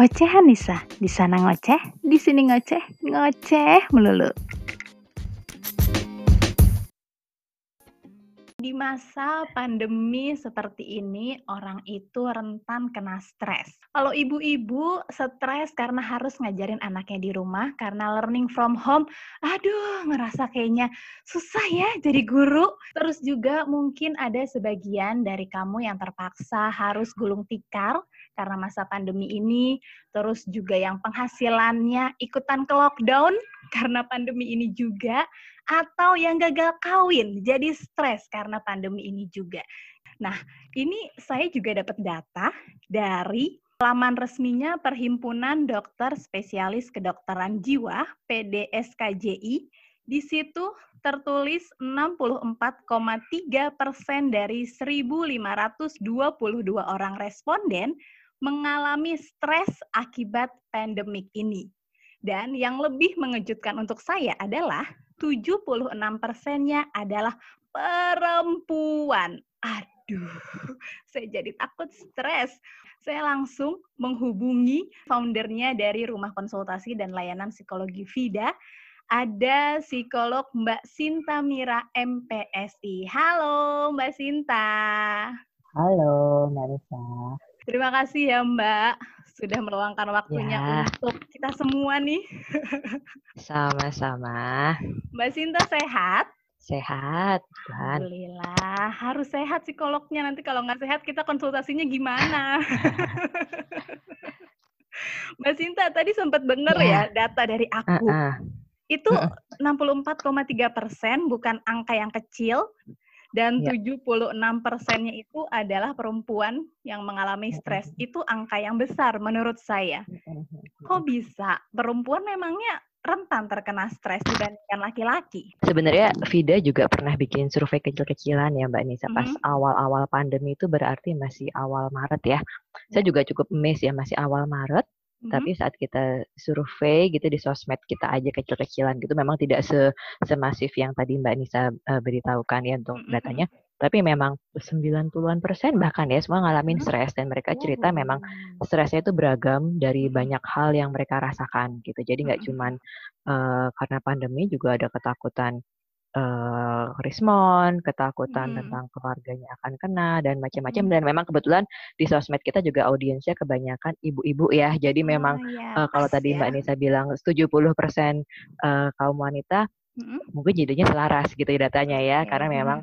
Ocehan Nisa, di sana ngoceh, di sini ngoceh, ngoceh melulu. Di masa pandemi seperti ini, orang itu rentan kena stres. Kalau ibu-ibu stres karena harus ngajarin anaknya di rumah, karena learning from home, aduh ngerasa kayaknya susah ya jadi guru. Terus juga mungkin ada sebagian dari kamu yang terpaksa harus gulung tikar karena masa pandemi ini, terus juga yang penghasilannya ikutan ke lockdown karena pandemi ini juga, atau yang gagal kawin jadi stres karena pandemi ini juga. Nah, ini saya juga dapat data dari laman resminya Perhimpunan Dokter Spesialis Kedokteran Jiwa PDSKJI. Di situ tertulis 64,3 persen dari 1.522 orang responden mengalami stres akibat pandemik ini. Dan yang lebih mengejutkan untuk saya adalah 76 persennya adalah perempuan. Aduh, saya jadi takut stres. Saya langsung menghubungi foundernya dari Rumah Konsultasi dan Layanan Psikologi Vida, ada psikolog Mbak Sinta Mira MPSI. Halo Mbak Sinta. Terima kasih ya Mbak sudah meluangkan waktunya ya. untuk kita semua nih. Sama-sama. Mbak Sinta sehat? Sehat, Tuhan. Alhamdulillah. Harus sehat psikolognya. Nanti kalau nggak sehat kita konsultasinya gimana? Mbak Sinta tadi sempat dengar ya. ya data dari aku. Uh -uh. Itu 64,3 persen bukan angka yang kecil dan ya. 76 persennya itu adalah perempuan yang mengalami stres. Itu angka yang besar menurut saya. Kok bisa? Perempuan memangnya rentan terkena stres dibandingkan laki-laki. Sebenarnya Vida juga pernah bikin survei kecil-kecilan ya Mbak Nisa pas mm-hmm. awal-awal pandemi itu berarti masih awal Maret ya. Saya juga cukup emes ya masih awal Maret hmm Tapi saat kita survei gitu di sosmed kita aja kecil-kecilan gitu memang tidak se semasif yang tadi Mbak Nisa uh, beritahukan ya untuk mm-hmm. datanya. Tapi memang 90-an persen bahkan ya semua ngalamin stres dan mereka cerita memang stresnya itu beragam dari banyak hal yang mereka rasakan gitu. Jadi nggak cuman uh, karena pandemi juga ada ketakutan uh, Rismon, ketakutan hmm. tentang keluarganya akan kena dan macam-macam hmm. dan memang kebetulan di sosmed kita juga audiensnya kebanyakan ibu-ibu ya. Jadi oh, memang ya, uh, kalau tadi ya. Mbak Nisa bilang 70% uh, kaum wanita hmm. mungkin jadinya selaras gitu ya datanya ya okay. karena memang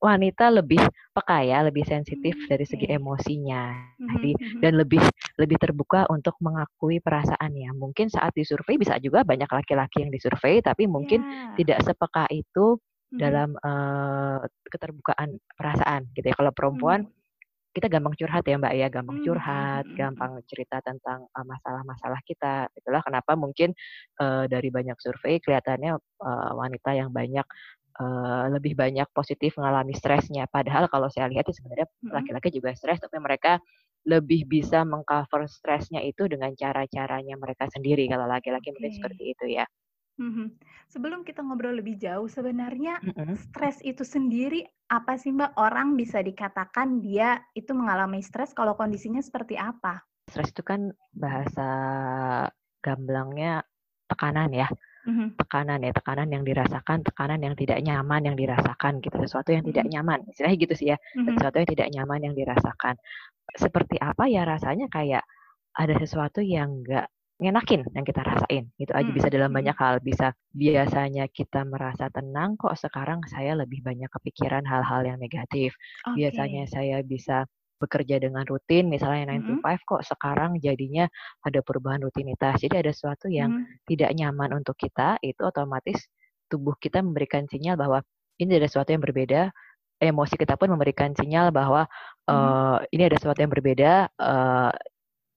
wanita lebih peka ya, lebih sensitif hmm, dari segi emosinya, jadi dan lebih lebih terbuka untuk mengakui perasaannya. Mungkin saat disurvei bisa juga banyak laki-laki yang disurvei, tapi mungkin yeah. tidak sepeka itu dalam uh, keterbukaan perasaan, gitu ya. Kalau perempuan mm kita gampang curhat ya Mbak ya, gampang curhat, gampang cerita tentang masalah-masalah uh, kita. Itulah kenapa mungkin uh, dari banyak survei kelihatannya uh, wanita yang banyak uh, lebih banyak positif mengalami stresnya. Padahal kalau saya lihat itu sebenarnya laki-laki juga stres, tapi mereka lebih bisa mengcover stresnya itu dengan cara-caranya mereka sendiri. Kalau laki-laki okay. mungkin seperti itu ya. Mm-hmm. Sebelum kita ngobrol lebih jauh, sebenarnya mm-hmm. stres itu sendiri apa sih Mbak? Orang bisa dikatakan dia itu mengalami stres kalau kondisinya seperti apa? Stres itu kan bahasa gamblangnya tekanan ya hmm Tekanan ya, tekanan yang dirasakan, tekanan yang tidak nyaman yang dirasakan gitu, sesuatu yang tidak nyaman, istilahnya gitu sih ya, mm-hmm. sesuatu yang tidak nyaman yang dirasakan. Seperti apa ya rasanya kayak ada sesuatu yang enggak ngenakin yang kita rasain gitu aja bisa dalam banyak hal bisa biasanya kita merasa tenang kok sekarang saya lebih banyak kepikiran hal-hal yang negatif okay. biasanya saya bisa bekerja dengan rutin, misalnya 9 to 5 mm-hmm. kok sekarang jadinya ada perubahan rutinitas. Jadi ada sesuatu yang mm. tidak nyaman untuk kita, itu otomatis tubuh kita memberikan sinyal bahwa ini ada sesuatu yang berbeda. Emosi kita pun memberikan sinyal bahwa mm. uh, ini ada sesuatu yang berbeda. Uh,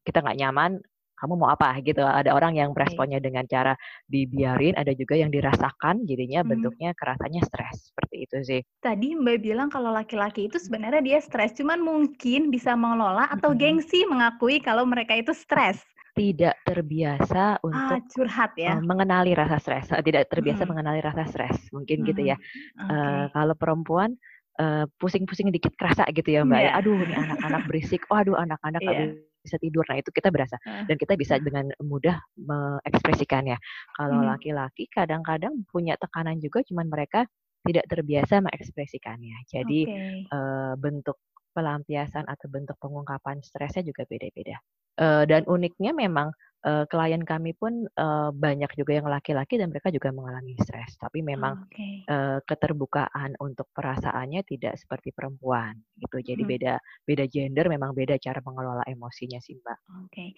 kita nggak nyaman, kamu mau apa gitu. Ada orang yang beresponnya dengan cara dibiarin, ada juga yang dirasakan jadinya hmm. bentuknya kerasanya stres seperti itu sih. Tadi Mbak bilang kalau laki-laki itu sebenarnya dia stres, cuman mungkin bisa mengelola atau hmm. gengsi mengakui kalau mereka itu stres tidak terbiasa ah, untuk ah, curhat ya uh, mengenali rasa stres tidak terbiasa hmm. mengenali rasa stres mungkin hmm. gitu ya okay. uh, kalau perempuan pusing pusing-pusing dikit kerasa gitu ya mbak yeah. ya iya. aduh ini anak-anak berisik oh aduh anak-anak yeah bisa tidur. Nah, itu kita berasa dan kita bisa dengan mudah mengekspresikannya. Kalau hmm. laki-laki kadang-kadang punya tekanan juga cuman mereka tidak terbiasa mengekspresikannya. Jadi okay. uh, bentuk pelampiasan atau bentuk pengungkapan stresnya juga beda-beda. Uh, dan uniknya memang uh, klien kami pun uh, banyak juga yang laki-laki dan mereka juga mengalami stres. Tapi memang okay. uh, keterbukaan untuk perasaannya tidak seperti perempuan gitu. Jadi hmm. beda beda gender memang beda cara mengelola emosinya sih mbak. Oke, okay.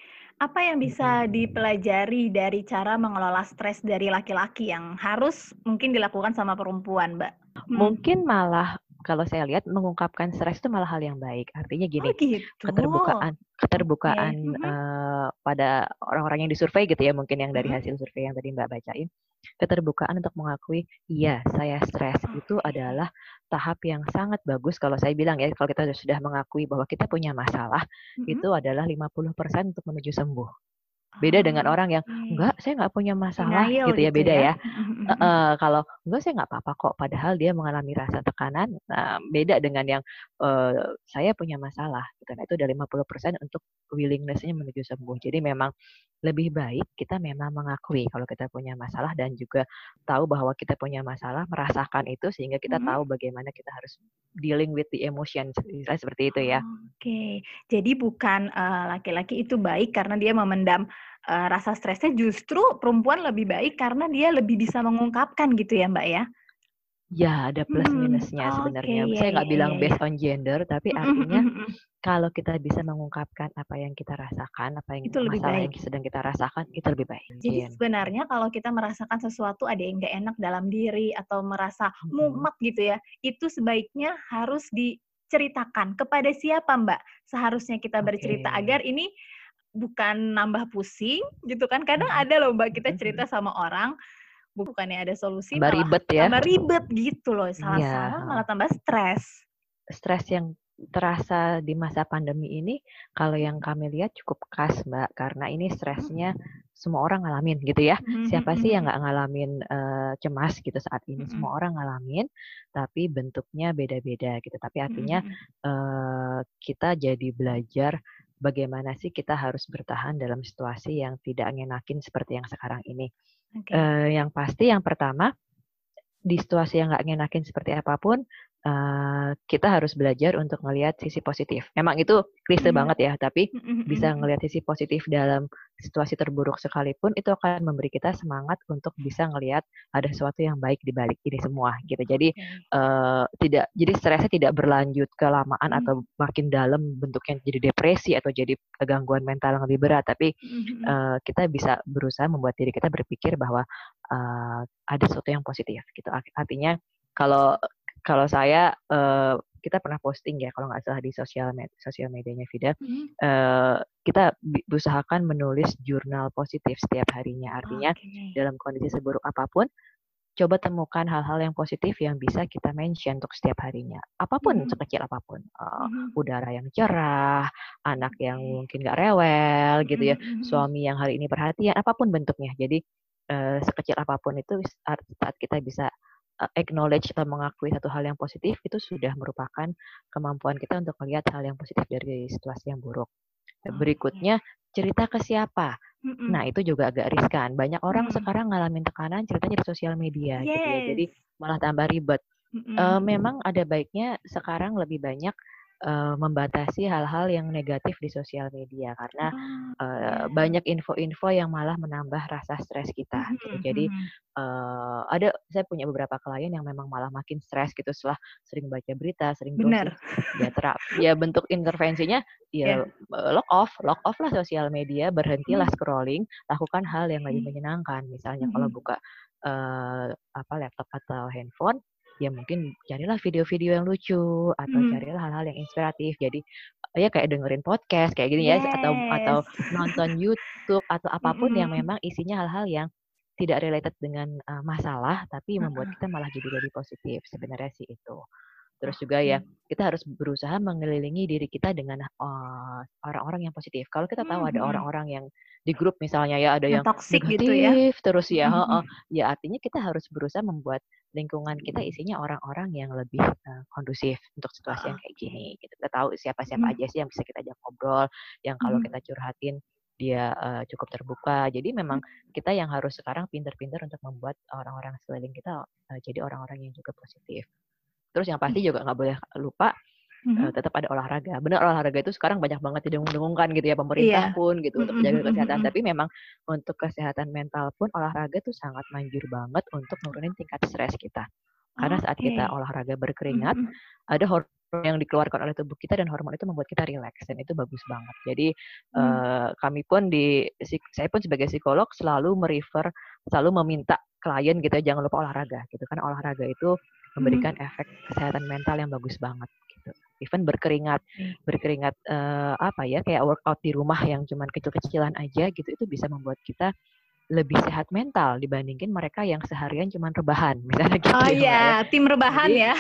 apa yang bisa dipelajari dari cara mengelola stres dari laki-laki yang harus mungkin dilakukan sama perempuan mbak? Hmm. Mungkin malah kalau saya lihat mengungkapkan stres itu malah hal yang baik. Artinya gini, oh, gitu. keterbukaan keterbukaan okay. uh, eh, pada orang-orang yang disurvei gitu ya, mungkin yang dari hasil survei yang tadi Mbak bacain, keterbukaan untuk mengakui iya saya stres itu adalah tahap yang sangat bagus kalau saya bilang ya kalau kita sudah mengakui bahwa kita punya masalah, mm -hmm. itu adalah 50% untuk menuju sembuh. Beda dengan oh, orang yang enggak, saya nggak punya masalah Denial gitu ya, gitu beda ya. ya. uh, kalau enggak saya nggak apa-apa kok, padahal dia mengalami rasa tekanan. Nah, beda dengan yang uh, saya punya masalah, gitu. Nah, itu udah 50% untuk willingness-nya menuju sembuh. Jadi memang lebih baik kita memang mengakui kalau kita punya masalah dan juga tahu bahwa kita punya masalah, merasakan itu sehingga kita hmm. tahu bagaimana kita harus dealing with the emotion, seperti itu ya. Oke, okay. jadi bukan laki-laki uh, itu baik karena dia memendam uh, rasa stresnya, justru perempuan lebih baik karena dia lebih bisa mengungkapkan gitu ya, Mbak ya? Ya, ada plus hmm, minusnya sebenarnya. Okay, Saya nggak yeah, bilang yeah, based on gender, tapi artinya kalau kita bisa mengungkapkan apa yang kita rasakan, apa yang itu masalah yang sedang kita rasakan, itu lebih baik. Jadi yeah. sebenarnya kalau kita merasakan sesuatu ada yang nggak enak dalam diri atau merasa mumet gitu ya, itu sebaiknya harus diceritakan kepada siapa Mbak? Seharusnya kita bercerita okay. agar ini bukan nambah pusing gitu kan. Kadang ada loh Mbak kita cerita sama orang bukannya ada solusi tambah ribet ya? tambah ribet gitu loh. Salah-salah ya. malah tambah stres. Stres yang terasa di masa pandemi ini kalau yang kami lihat cukup khas mbak. Karena ini stresnya semua orang ngalamin gitu ya. Siapa sih yang nggak ngalamin uh, cemas gitu saat ini? Semua orang ngalamin tapi bentuknya beda-beda gitu. Tapi artinya uh, kita jadi belajar bagaimana sih kita harus bertahan dalam situasi yang tidak ngenakin seperti yang sekarang ini Okay. Uh, yang pasti yang pertama di situasi yang nggak ngenakin seperti apa pun, uh, kita harus belajar untuk melihat sisi positif. Memang itu klise mm. banget ya, tapi bisa ngelihat sisi positif dalam situasi terburuk sekalipun itu akan memberi kita semangat untuk bisa ngelihat ada sesuatu yang baik di balik ini semua gitu. Jadi okay. uh, tidak jadi stresnya tidak berlanjut kelamaan mm. atau makin dalam bentuknya jadi depresi atau jadi gangguan mental yang lebih berat, tapi mm uh, kita bisa berusaha membuat diri kita berpikir bahwa uh, ada sesuatu yang positif gitu. Artinya kalau kalau saya uh, kita pernah posting ya kalau nggak salah di sosial med sosial medianya Vida hmm. uh, kita berusahakan menulis jurnal positif setiap harinya artinya okay. dalam kondisi seburuk apa pun coba temukan hal-hal yang positif yang bisa kita mention untuk setiap harinya apa pun hmm. sekecil apa pun uh, hmm. udara yang cerah anak yang mungkin nggak rewel gitu ya hmm. suami yang hari ini perhatian apa pun bentuknya jadi uh, sekecil apa pun itu saat, saat kita bisa Eh, acknowledge atau mengakui satu hal yang positif itu sudah merupakan kemampuan kita untuk melihat hal yang positif dari situasi yang buruk. Berikutnya cerita ke siapa. Nah itu juga agak riskan. Banyak orang sekarang ngalamin tekanan ceritanya di sosial media yes. gitu ya. Jadi malah tambah ribet. Uh, memang ada baiknya sekarang lebih banyak uh, membatasi hal-hal yang negatif di sosial media karena uh, banyak info-info yang malah menambah rasa stres kita. Mm -hmm. gitu. Jadi uh, ada saya punya beberapa klien yang memang malah makin stres gitu setelah sering baca berita, sering browsing. Ya terap. Ya bentuk intervensinya ya yeah. lock off, lock off lah sosial media, berhentilah mm. scrolling, lakukan hal yang lebih menyenangkan. Misalnya mm -hmm. kalau buka uh, apa laptop atau handphone ya mungkin carilah video-video yang lucu atau hmm. carilah hal-hal yang inspiratif. Jadi ya kayak dengerin podcast kayak gini yes. ya atau atau nonton YouTube atau apa pun hmm. yang memang isinya hal-hal yang tidak related dengan uh, masalah tapi membuat kita malah jadi lebih positif sebenarnya sih itu. Terus juga ya kita harus berusaha mengelilingi diri kita dengan uh, orang-orang yang positif. Kalau kita tahu ada orang-orang yang di grup misalnya ya ada yang, yang toxic gitu ya. terus ya, mm -hmm. ya artinya kita harus berusaha membuat lingkungan kita isinya orang-orang yang lebih uh, kondusif untuk situasi yang kayak gini. Gitu. Kita tahu siapa-siapa aja sih yang bisa kita ajak ngobrol, yang kalau kita curhatin dia uh, cukup terbuka. Jadi memang kita yang harus sekarang pinter-pinter untuk membuat orang-orang sekeliling kita uh, jadi orang-orang yang juga positif. Terus yang pasti juga nggak boleh lupa mm-hmm. uh, tetap ada olahraga. Benar olahraga itu sekarang banyak banget didengung-dengungkan gitu ya pemerintah yeah. pun gitu mm-hmm. untuk menjaga kesehatan. Tapi memang untuk kesehatan mental pun olahraga tuh sangat manjur banget untuk nurunin tingkat stres kita. Karena saat kita olahraga berkeringat, mm-hmm. ada hormon yang dikeluarkan oleh tubuh kita dan hormon itu membuat kita rileks dan itu bagus banget. Jadi hmm. uh, kami pun di saya pun sebagai psikolog selalu merefer, selalu meminta klien gitu ya jangan lupa olahraga gitu kan olahraga itu memberikan hmm. efek kesehatan mental yang bagus banget gitu. Even berkeringat, berkeringat uh, apa ya kayak workout di rumah yang cuman kecil-kecilan aja gitu itu bisa membuat kita lebih sehat mental dibandingin mereka yang seharian cuman rebahan misalnya gitu. Oh ya, iya, ya. tim rebahan jadi, ya.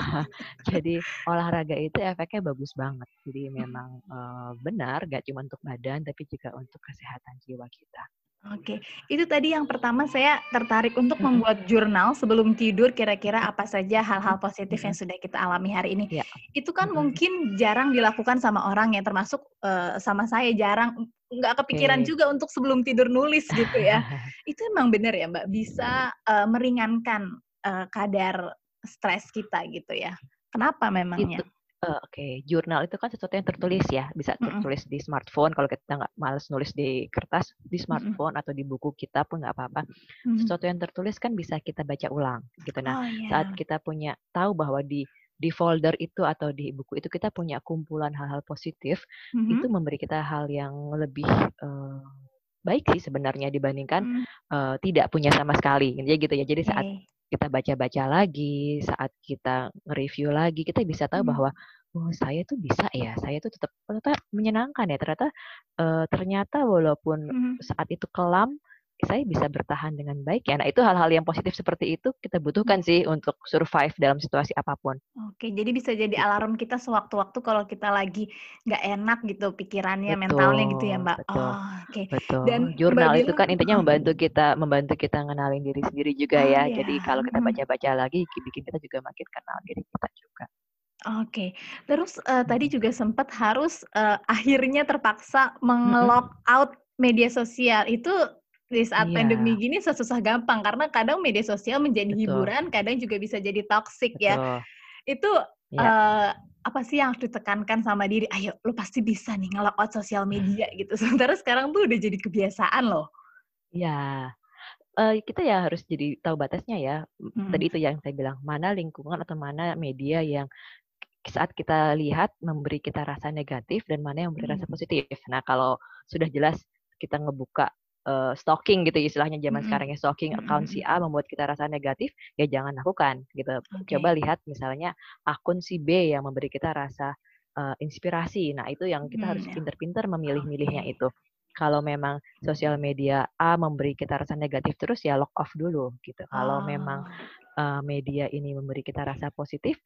jadi olahraga itu efeknya bagus banget. Jadi memang uh, benar gak cuma untuk badan tapi juga untuk kesehatan jiwa kita. Oke, itu tadi yang pertama saya tertarik untuk membuat jurnal sebelum tidur kira-kira apa saja hal-hal positif yang sudah kita alami hari ini. Ya. Itu kan mungkin jarang dilakukan sama orang yang termasuk uh, sama saya jarang nggak kepikiran okay. juga untuk sebelum tidur nulis gitu ya. itu emang benar ya Mbak bisa uh, meringankan uh, kadar stres kita gitu ya. Kenapa memangnya? Itu, Uh, Oke, okay. jurnal itu kan sesuatu yang tertulis ya, bisa tertulis mm -hmm. di smartphone. Kalau kita nggak males nulis di kertas, di smartphone mm -hmm. atau di buku kita pun nggak apa-apa. Mm -hmm. Sesuatu yang tertulis kan bisa kita baca ulang, gitu. Nah, oh, yeah. saat kita punya tahu bahwa di di folder itu atau di buku itu kita punya kumpulan hal-hal positif, mm -hmm. itu memberi kita hal yang lebih uh, baik sih sebenarnya dibandingkan mm -hmm. uh, tidak punya sama sekali, jadi gitu ya. Jadi saat kita baca-baca lagi, saat kita nge-review lagi, kita bisa tahu hmm. bahwa oh saya tuh bisa ya, saya tuh tetap ternyata menyenangkan ya. Ternyata uh, ternyata walaupun hmm. saat itu kelam, saya bisa bertahan dengan baik ya. Nah, itu hal-hal yang positif seperti itu kita butuhkan sih untuk survive dalam situasi apa pun. Oke, jadi bisa jadi gitu. alarm kita sewaktu-waktu kalau kita lagi nggak enak gitu pikirannya, betul, mentalnya gitu ya, Mbak. Betul, oh, oke. Okay. Betul. Dan jurnal itu kan intinya membantu kita membantu kita ngenalin diri sendiri juga oh, ya. Iya. Jadi kalau kita baca-baca lagi bikin kita juga makin kenal diri kita juga. Oke, terus uh, tadi juga sempat harus uh, akhirnya terpaksa mengelok out media sosial. Itu di saat iya. pandemi gini susah gampang karena kadang media sosial menjadi Betul. hiburan, kadang juga bisa jadi toxic ya. Itu ya. Uh, apa sih yang harus ditekankan sama diri? Ayo, lo pasti bisa nih ngelak out sosial media gitu. Sementara sekarang tuh udah jadi kebiasaan loh. Ya, uh, kita ya harus jadi tahu batasnya ya. Hmm. Tadi itu yang saya bilang, mana lingkungan atau mana media yang saat kita lihat memberi kita rasa negatif dan mana yang memberi rasa positif. Nah, kalau sudah jelas kita ngebuka uh, stalking gitu istilahnya zaman mm-hmm. sekarang ya stalking mm-hmm. account si A membuat kita rasa negatif ya jangan lakukan gitu okay. coba lihat misalnya akun si B yang memberi kita rasa uh, inspirasi nah itu yang kita mm, harus pinter-pinter memilih-milihnya okay. itu kalau memang sosial media A memberi kita rasa negatif terus ya lock off dulu gitu kalau oh. memang uh, media ini memberi kita rasa positif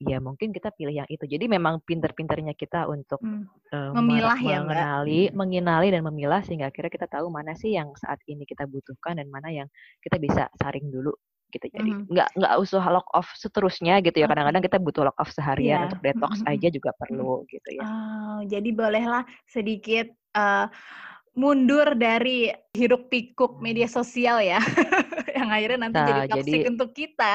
ya mungkin kita pilih yang itu. Jadi memang pinter-pinternya kita untuk hmm. uh, memilah ya, mengenali, Mbak. mengenali dan memilah sehingga akhirnya kita tahu mana sih yang saat ini kita butuhkan dan mana yang kita bisa saring dulu gitu. Jadi hmm. nggak nggak usah lock off seterusnya gitu ya. Kadang-kadang kita butuh lock off seharian yeah. untuk detox hmm. aja juga perlu gitu ya. Oh, jadi bolehlah sedikit uh, mundur dari hiruk pikuk media sosial ya, yang akhirnya nanti nah, jadi toxic jadi, untuk kita.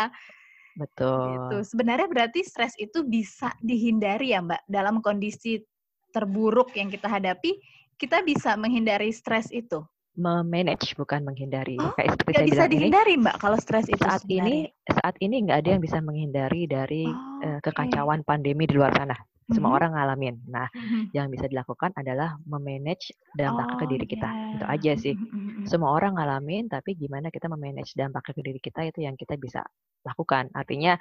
Gitu. Betul. Gitu. Sebenarnya berarti stres itu bisa dihindari ya Mbak dalam kondisi terburuk yang kita hadapi, kita bisa menghindari stres itu. Memanage bukan menghindari. Oh, Kayak seperti saya bisa dihindari ini, Mbak kalau stres itu saat sebenarnya. ini saat ini nggak ada yang bisa menghindari dari oh, uh, kekacauan okay. pandemi di luar sana. Semua mm-hmm. orang ngalamin. Nah, mm-hmm. yang bisa dilakukan adalah memanage dampak oh, ke diri kita. Yeah. Itu aja sih. Mm-hmm. Semua orang ngalamin, tapi gimana kita memanage dampak ke diri kita itu yang kita bisa lakukan. Artinya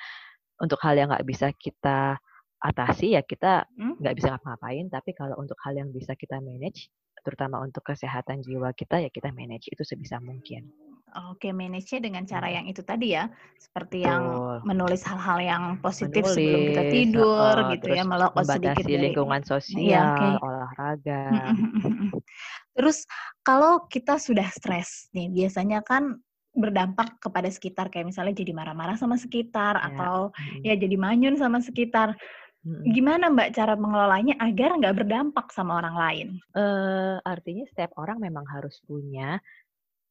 untuk hal yang nggak bisa kita atasi ya kita hmm? nggak hmm? bisa ngapa-ngapain. Tapi kalau untuk hal yang bisa kita manage, terutama untuk kesehatan jiwa kita ya kita manage itu sebisa mungkin. Oke, manage-nya dengan cara yang itu tadi ya, seperti yang menulis hal-hal yang positif menulis, sebelum kita tidur uh, gitu ya, melakukan sedikit dari lingkungan iya, sosial, ya, okay. olahraga. terus kalau kita sudah stres nih, biasanya kan berdampak kepada sekitar kayak misalnya jadi marah-marah sama sekitar ya. atau hmm. ya jadi manyun sama sekitar. Gimana Mbak cara mengelolanya agar nggak berdampak sama orang lain? Uh, artinya setiap orang memang harus punya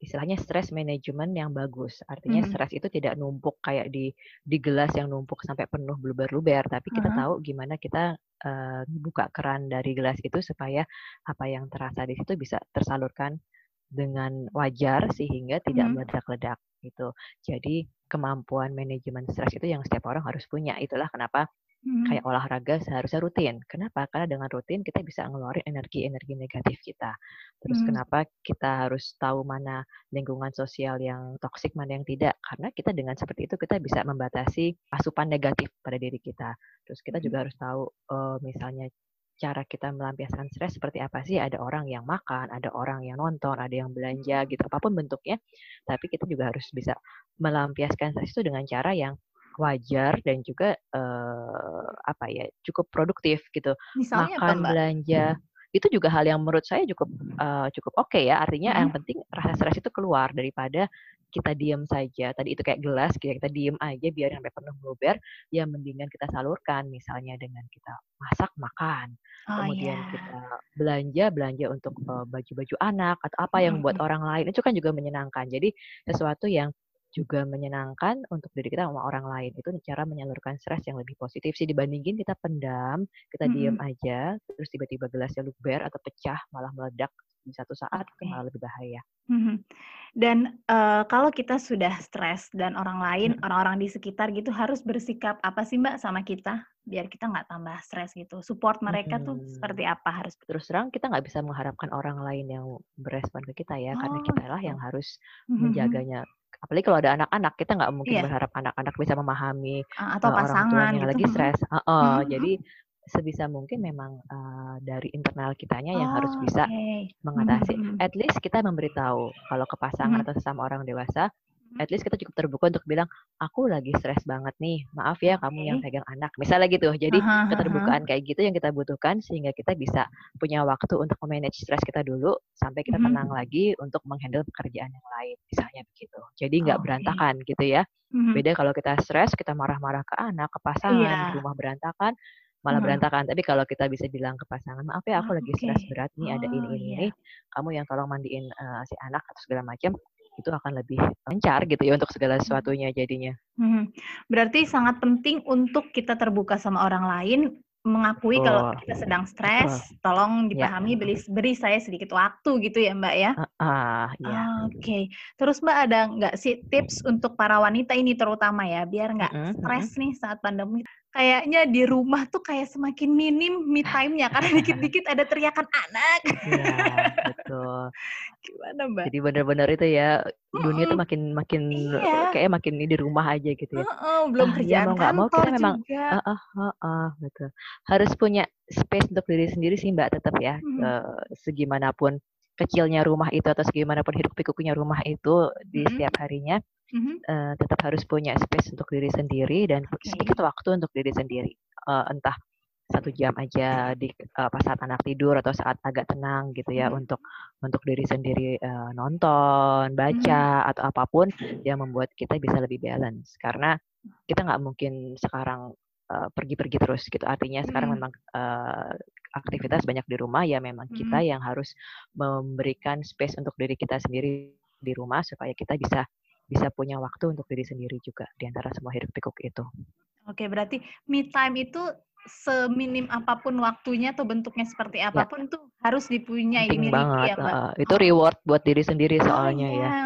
istilahnya stress management yang bagus. Artinya hmm. stres itu tidak numpuk kayak di di gelas yang numpuk sampai penuh bluber-bluber, tapi kita uh -huh. tahu gimana kita uh, buka keran dari gelas itu supaya apa yang terasa di situ bisa tersalurkan dengan wajar sehingga tidak hmm. meledak-ledak gitu. Jadi kemampuan manajemen stres itu yang setiap orang harus punya. Itulah kenapa Hmm. Kayak olahraga seharusnya rutin. Kenapa? Karena dengan rutin kita bisa ngeluarin energi-energi negatif kita. Terus hmm. kenapa kita harus tahu mana lingkungan sosial yang toksik, mana yang tidak? Karena kita dengan seperti itu kita bisa membatasi asupan negatif pada diri kita. Terus kita hmm. juga harus tahu uh, misalnya cara kita melampiaskan stres seperti apa sih? Ada orang yang makan, ada orang yang nonton, ada yang belanja gitu, apa pun bentuknya. Tapi kita juga harus bisa melampiaskan stres itu dengan cara yang wajar dan juga uh, apa ya cukup produktif gitu. Misalnya Makan, apa, belanja itu juga hal yang menurut saya cukup uh, cukup oke okay ya. Artinya hmm. yang penting rasa stres itu keluar daripada kita diam saja. Tadi itu kayak gelas, kita, kita diem aja biar sampai penuh bluber. Ya mendingan kita salurkan, misalnya dengan kita masak makan, oh, kemudian yeah. kita belanja belanja untuk baju-baju uh, anak atau apa yang buat orang lain itu kan juga menyenangkan. Jadi sesuatu yang juga menyenangkan untuk diri kita sama orang lain. Itu cara menyalurkan stres yang lebih positif sih dibandingin kita pendam, kita mm -hmm. diem aja, terus tiba-tiba gelasnya luber atau pecah malah meledak di satu saat okay. itu malah lebih bahaya. Mm -hmm. Dan uh, kalau kita sudah stres dan orang lain, orang-orang mm -hmm. di sekitar gitu harus bersikap apa sih Mbak sama kita biar kita nggak tambah stres gitu. Support mereka mm -hmm. tuh seperti apa harus? Terus terang kita nggak bisa mengharapkan orang lain yang berespon ke kita ya, oh, karena kita lah yang harus mm -hmm. menjaganya apalagi kalau ada anak-anak kita nggak mungkin yeah. berharap anak-anak bisa memahami uh, atau uh, pasangan orang yang gitu. lagi stres uh, uh, hmm. jadi sebisa mungkin memang uh, dari internal kitanya yang oh, harus bisa okay. mengatasi hmm. at least kita memberitahu kalau ke pasangan hmm. atau sesama orang dewasa at least kita cukup terbuka untuk bilang aku lagi stres banget nih maaf ya kamu yang pegang anak misalnya gitu jadi uh-huh, keterbukaan kayak gitu yang kita butuhkan sehingga kita bisa punya waktu untuk memanage stres kita dulu sampai kita uh-huh. tenang lagi untuk menghandle pekerjaan yang lain misalnya begitu jadi nggak okay. berantakan gitu ya uh-huh. beda kalau kita stres kita marah-marah ke anak ke pasangan yeah. rumah berantakan malah hmm. berantakan. Tapi kalau kita bisa bilang ke pasangan, maaf ya aku oh, lagi stres berat nih, oh, ada ini ini iya. ini, kamu yang tolong mandiin uh, si anak atau segala macam, itu akan lebih lancar gitu ya untuk segala hmm. sesuatunya jadinya. Hmm. Berarti sangat penting untuk kita terbuka sama orang lain, mengakui oh. kalau kita sedang stres, oh. tolong ya. dipahami, ya. beri, beri saya sedikit waktu gitu ya Mbak ya. Uh, uh, ya. Oke, okay. terus Mbak ada nggak sih tips untuk para wanita ini terutama ya, biar nggak uh, stres uh, nih saat pandemi? Kayaknya di rumah tuh kayak semakin minim me time-nya karena dikit-dikit ada teriakan anak. Iya, betul. Gimana, Mbak? Jadi benar-benar itu ya dunia tuh makin makin iya. kayak makin di rumah aja gitu ya. Uh, uh, belum ah, kerjaan ya, mau nggak mau kita memang uh, uh, uh, uh, betul. Harus punya space untuk diri sendiri sih Mbak tetap ya. Hmm. Uh, segimanapun kecilnya rumah itu atau segimanapun hidup pikuknya rumah itu di hmm. setiap harinya mm-hmm. uh, tetap harus punya space untuk diri sendiri dan okay. sedikit waktu untuk diri sendiri. Uh, entah satu jam aja di uh, pas saat anak tidur atau saat agak tenang gitu ya mm-hmm. untuk untuk diri sendiri uh, nonton, baca mm-hmm. atau apa pun yang membuat kita bisa lebih balance karena kita nggak mungkin sekarang pergi-pergi uh, terus gitu artinya sekarang memang uh, aktivitas banyak di rumah ya memang mm-hmm. kita yang harus memberikan space untuk diri kita sendiri di rumah supaya kita bisa bisa punya waktu untuk diri sendiri juga di antara semua hidup pikuk itu. Oke, berarti me time itu seminim apa pun waktunya atau bentuknya seperti ya. apa pun ya. tuh harus dipunyai Penting banget. ya mbak. Uh, itu reward buat diri sendiri oh, soalnya oh, ya. ya.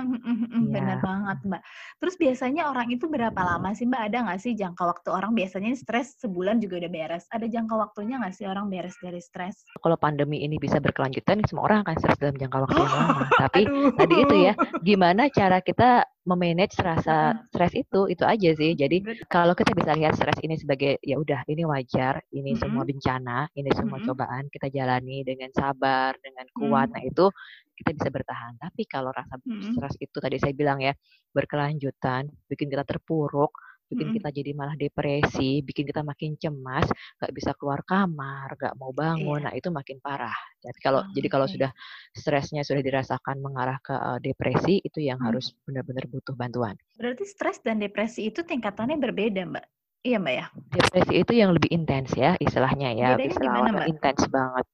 Benar banget mbak. Terus biasanya orang itu berapa lama sih mbak? Ada nggak sih jangka waktu orang biasanya stres sebulan juga udah beres? Ada jangka waktunya nggak sih orang beres dari stres? Kalau pandemi ini bisa berkelanjutan, semua orang akan stres dalam jangka waktu yang lama. Tapi Aduh. tadi itu ya, gimana cara kita memanage rasa stres itu itu aja sih. Jadi kalau kita bisa lihat stres ini sebagai ya udah ini wajar, ini mm -hmm. semua bencana, ini semua mm -hmm. cobaan kita jalani dengan sabar dengan kuat, nah itu kita bisa bertahan. Tapi kalau rasa stres itu tadi saya bilang ya, berkelanjutan, bikin kita terpuruk, bikin kita jadi malah depresi, bikin kita makin cemas, nggak bisa keluar kamar, nggak mau bangun, Iya. nah itu makin parah. Jadi kalau Oh, jadi kalau sudah stresnya sudah dirasakan mengarah ke, eee, depresi, itu yang Mmm. harus benar-benar butuh bantuan. Berarti stres dan depresi itu tingkatannya berbeda, Mbak? Iya, Mbak, ya? Depresi itu yang lebih intens ya, istilahnya ya, Bedanya istilah gimana, awalnya Mbak? intens banget.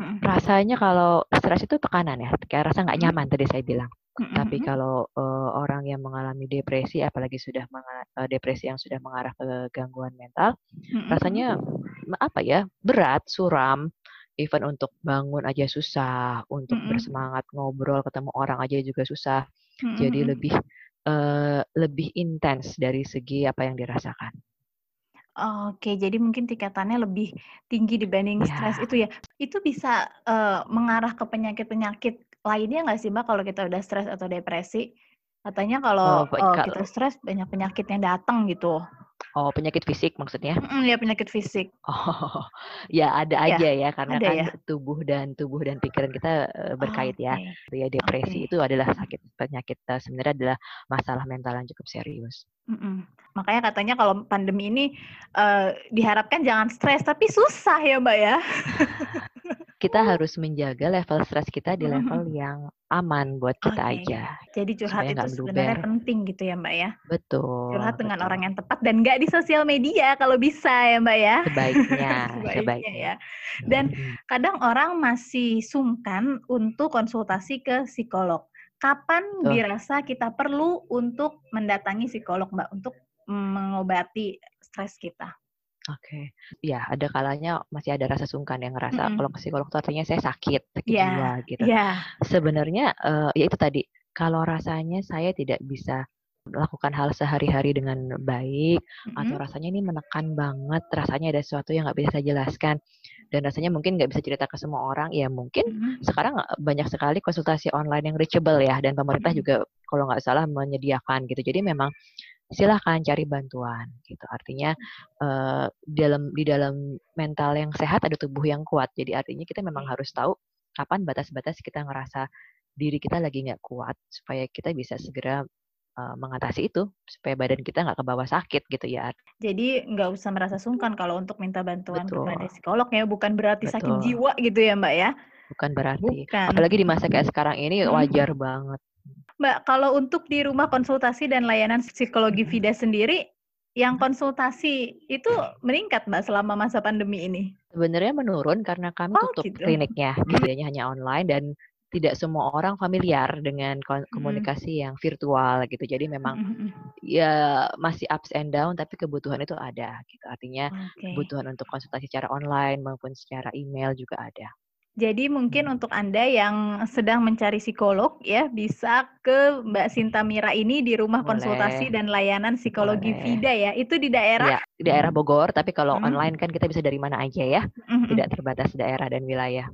Mhm. Rasanya kalau stres itu tekanan ya, kayak rasa nggak nyaman tadi saya bilang. Tapi kalau, eee, orang yang mengalami depresi, apalagi sudah depresi yang sudah mengarah ke gangguan mental, Mhm rasanya, apa ya, berat, suram, even untuk bangun aja susah, untuk Mhm. bersemangat ngobrol, ketemu orang aja juga susah. Mhm Jadi lebih, eee, lebih intens dari segi apa yang dirasakan. Oke, jadi mungkin tingkatannya lebih tinggi dibanding stres Iya. itu ya. Itu bisa, eee, mengarah ke penyakit-penyakit lainnya nggak sih, Mbak, kalau kita udah stres atau depresi? Katanya Oh, kalau, baik eee, kita stres banyak penyakit yang datang gitu. Oh, penyakit fisik maksudnya? Mhm, ya penyakit fisik. Oh, ya ada Iya, aja ya, karena ada ya? kan tubuh dan tubuh dan pikiran kita, eee, berkait ya. Oke, Ya depresi oke. itu adalah sakit penyakit eee, sebenarnya adalah masalah mental yang cukup serius. Mhm. Makanya katanya kalau pandemi ini, eee, diharapkan jangan stres, tapi susah ya, Mbak, ya? Kita harus menjaga level stres kita di Mhm level yang aman buat kita Oke, aja, jadi curhat supaya itu sebenarnya penting gitu ya, Mbak, ya? Curhat Betul dengan orang betul. yang tepat dan nggak di sosial media kalau bisa ya, Mbak, ya? Sebaiknya Sebaiknya sebaiknya. ya. Dan Mhm. kadang orang masih sungkan untuk konsultasi ke psikolog. Kapan Betul. dirasa kita perlu untuk mendatangi psikolog, Mbak, untuk mengobati stres kita? Oke. Iya, ada kalanya masih ada rasa sungkan yang ngerasa kalau Mhm. ke psikolog tuh artinya saya sakit, sakit Iya jiwa gitu. iya. Sebenarnya, eee, ya itu tadi, kalau rasanya saya tidak bisa melakukan hal sehari-hari dengan baik, atau Mhm. rasanya ini menekan banget, rasanya ada sesuatu yang nggak bisa saya jelaskan, dan rasanya mungkin nggak bisa cerita ke semua orang, ya mungkin Mhm. sekarang, eee, banyak sekali konsultasi online yang reachable ya, dan pemerintah Mhm. juga kalau nggak salah menyediakan gitu. Jadi memang silahkan cari bantuan gitu. Artinya, eee, dalam di dalam mental yang sehat ada tubuh yang kuat. Jadi artinya kita memang harus tahu kapan batas-batas kita ngerasa diri kita lagi nggak kuat, supaya kita bisa segera, eee, mengatasi itu, supaya badan kita nggak kebawa sakit gitu ya. Jadi nggak usah merasa sungkan kalau untuk minta bantuan kepada Betul. psikolog ya, bukan berarti sakit Betul. jiwa gitu ya, Mbak, ya? Bukan berarti. Bukan. Apalagi di masa kayak sekarang ini wajar banget. Mbak, kalau untuk di rumah konsultasi dan layanan psikologi Mhm. Vida sendiri, yang Mhm. konsultasi itu meningkat, Mbak, selama masa pandemi ini? Sebenarnya menurun karena kami Oh, tutup gitu. kliniknya, Mmm. gitu ya, hanya online dan tidak semua orang familiar dengan komunikasi yang virtual gitu. Jadi memang, mhm. ya masih ups and down, tapi kebutuhan itu ada gitu. Artinya Oke. kebutuhan untuk konsultasi secara online maupun secara email juga ada. Jadi mungkin Mhm. untuk Anda yang sedang mencari psikolog ya, bisa ke Mbak Sinta Mira ini di rumah konsultasi Boleh. dan layanan psikologi Boleh. Vida ya. Itu di daerah? Iya, di daerah Bogor, tapi kalau Mhm. online kan kita bisa dari mana aja ya, Mhm mhm. tidak terbatas daerah dan wilayah.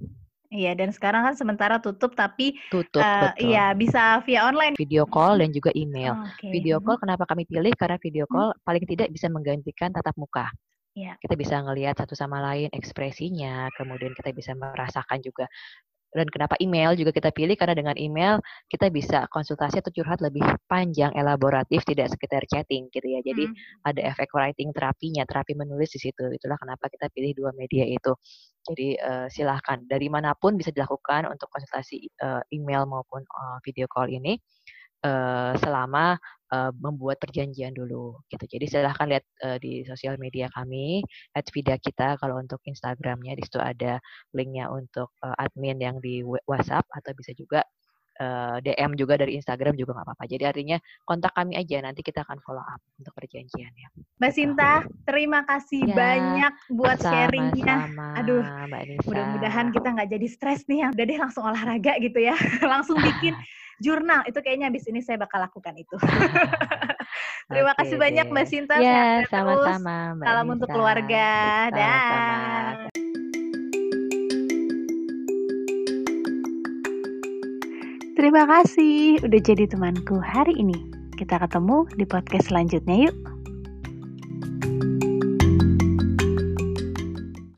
Iya, dan sekarang kan sementara tutup, tapi, Tutup, eee, betul. iya bisa via online. Video call dan juga email. Oke, Video call kenapa kami pilih, karena video call paling tidak bisa menggantikan tatap muka. Iya. Kita bisa ngelihat satu sama lain ekspresinya, kemudian kita bisa merasakan juga. Dan kenapa email juga kita pilih, karena dengan email kita bisa konsultasi atau curhat lebih panjang, elaboratif, tidak sekedar chatting gitu ya. Jadi Mmm. ada efek writing terapinya, terapi menulis di situ. Itulah kenapa kita pilih 2 media itu. Jadi, eee, silahkan dari mana pun bisa dilakukan untuk konsultasi, eee, email maupun, eee, video call ini, eee, selama, eee, membuat perjanjian dulu gitu. Jadi silahkan lihat, eee, di sosial media kami, @vidakita kalau untuk Instagram-nya, di situ ada link-nya untuk, admin yang di WhatsApp atau bisa juga, eee, DM juga dari Instagram juga nggak apa-apa. Jadi artinya kontak kami aja, nanti kita akan follow up untuk perjanjiannya. Mbak Gitu. Sinta, terima kasih Ya, banyak buat sharing-nya. sama-sama Aduh, mudah-mudahan kita nggak jadi stres nih ya. Udah deh langsung olahraga gitu ya. Langsung bikin jurnal, itu kayaknya habis ini saya bakal lakukan itu. Terima Oke kasih banyak. Mbak Sinta, Ya, sama-sama Salam untuk Nisa. keluarga. Sama-sama. Dah. Terima kasih udah jadi temanku hari ini. Kita ketemu di podcast selanjutnya yuk.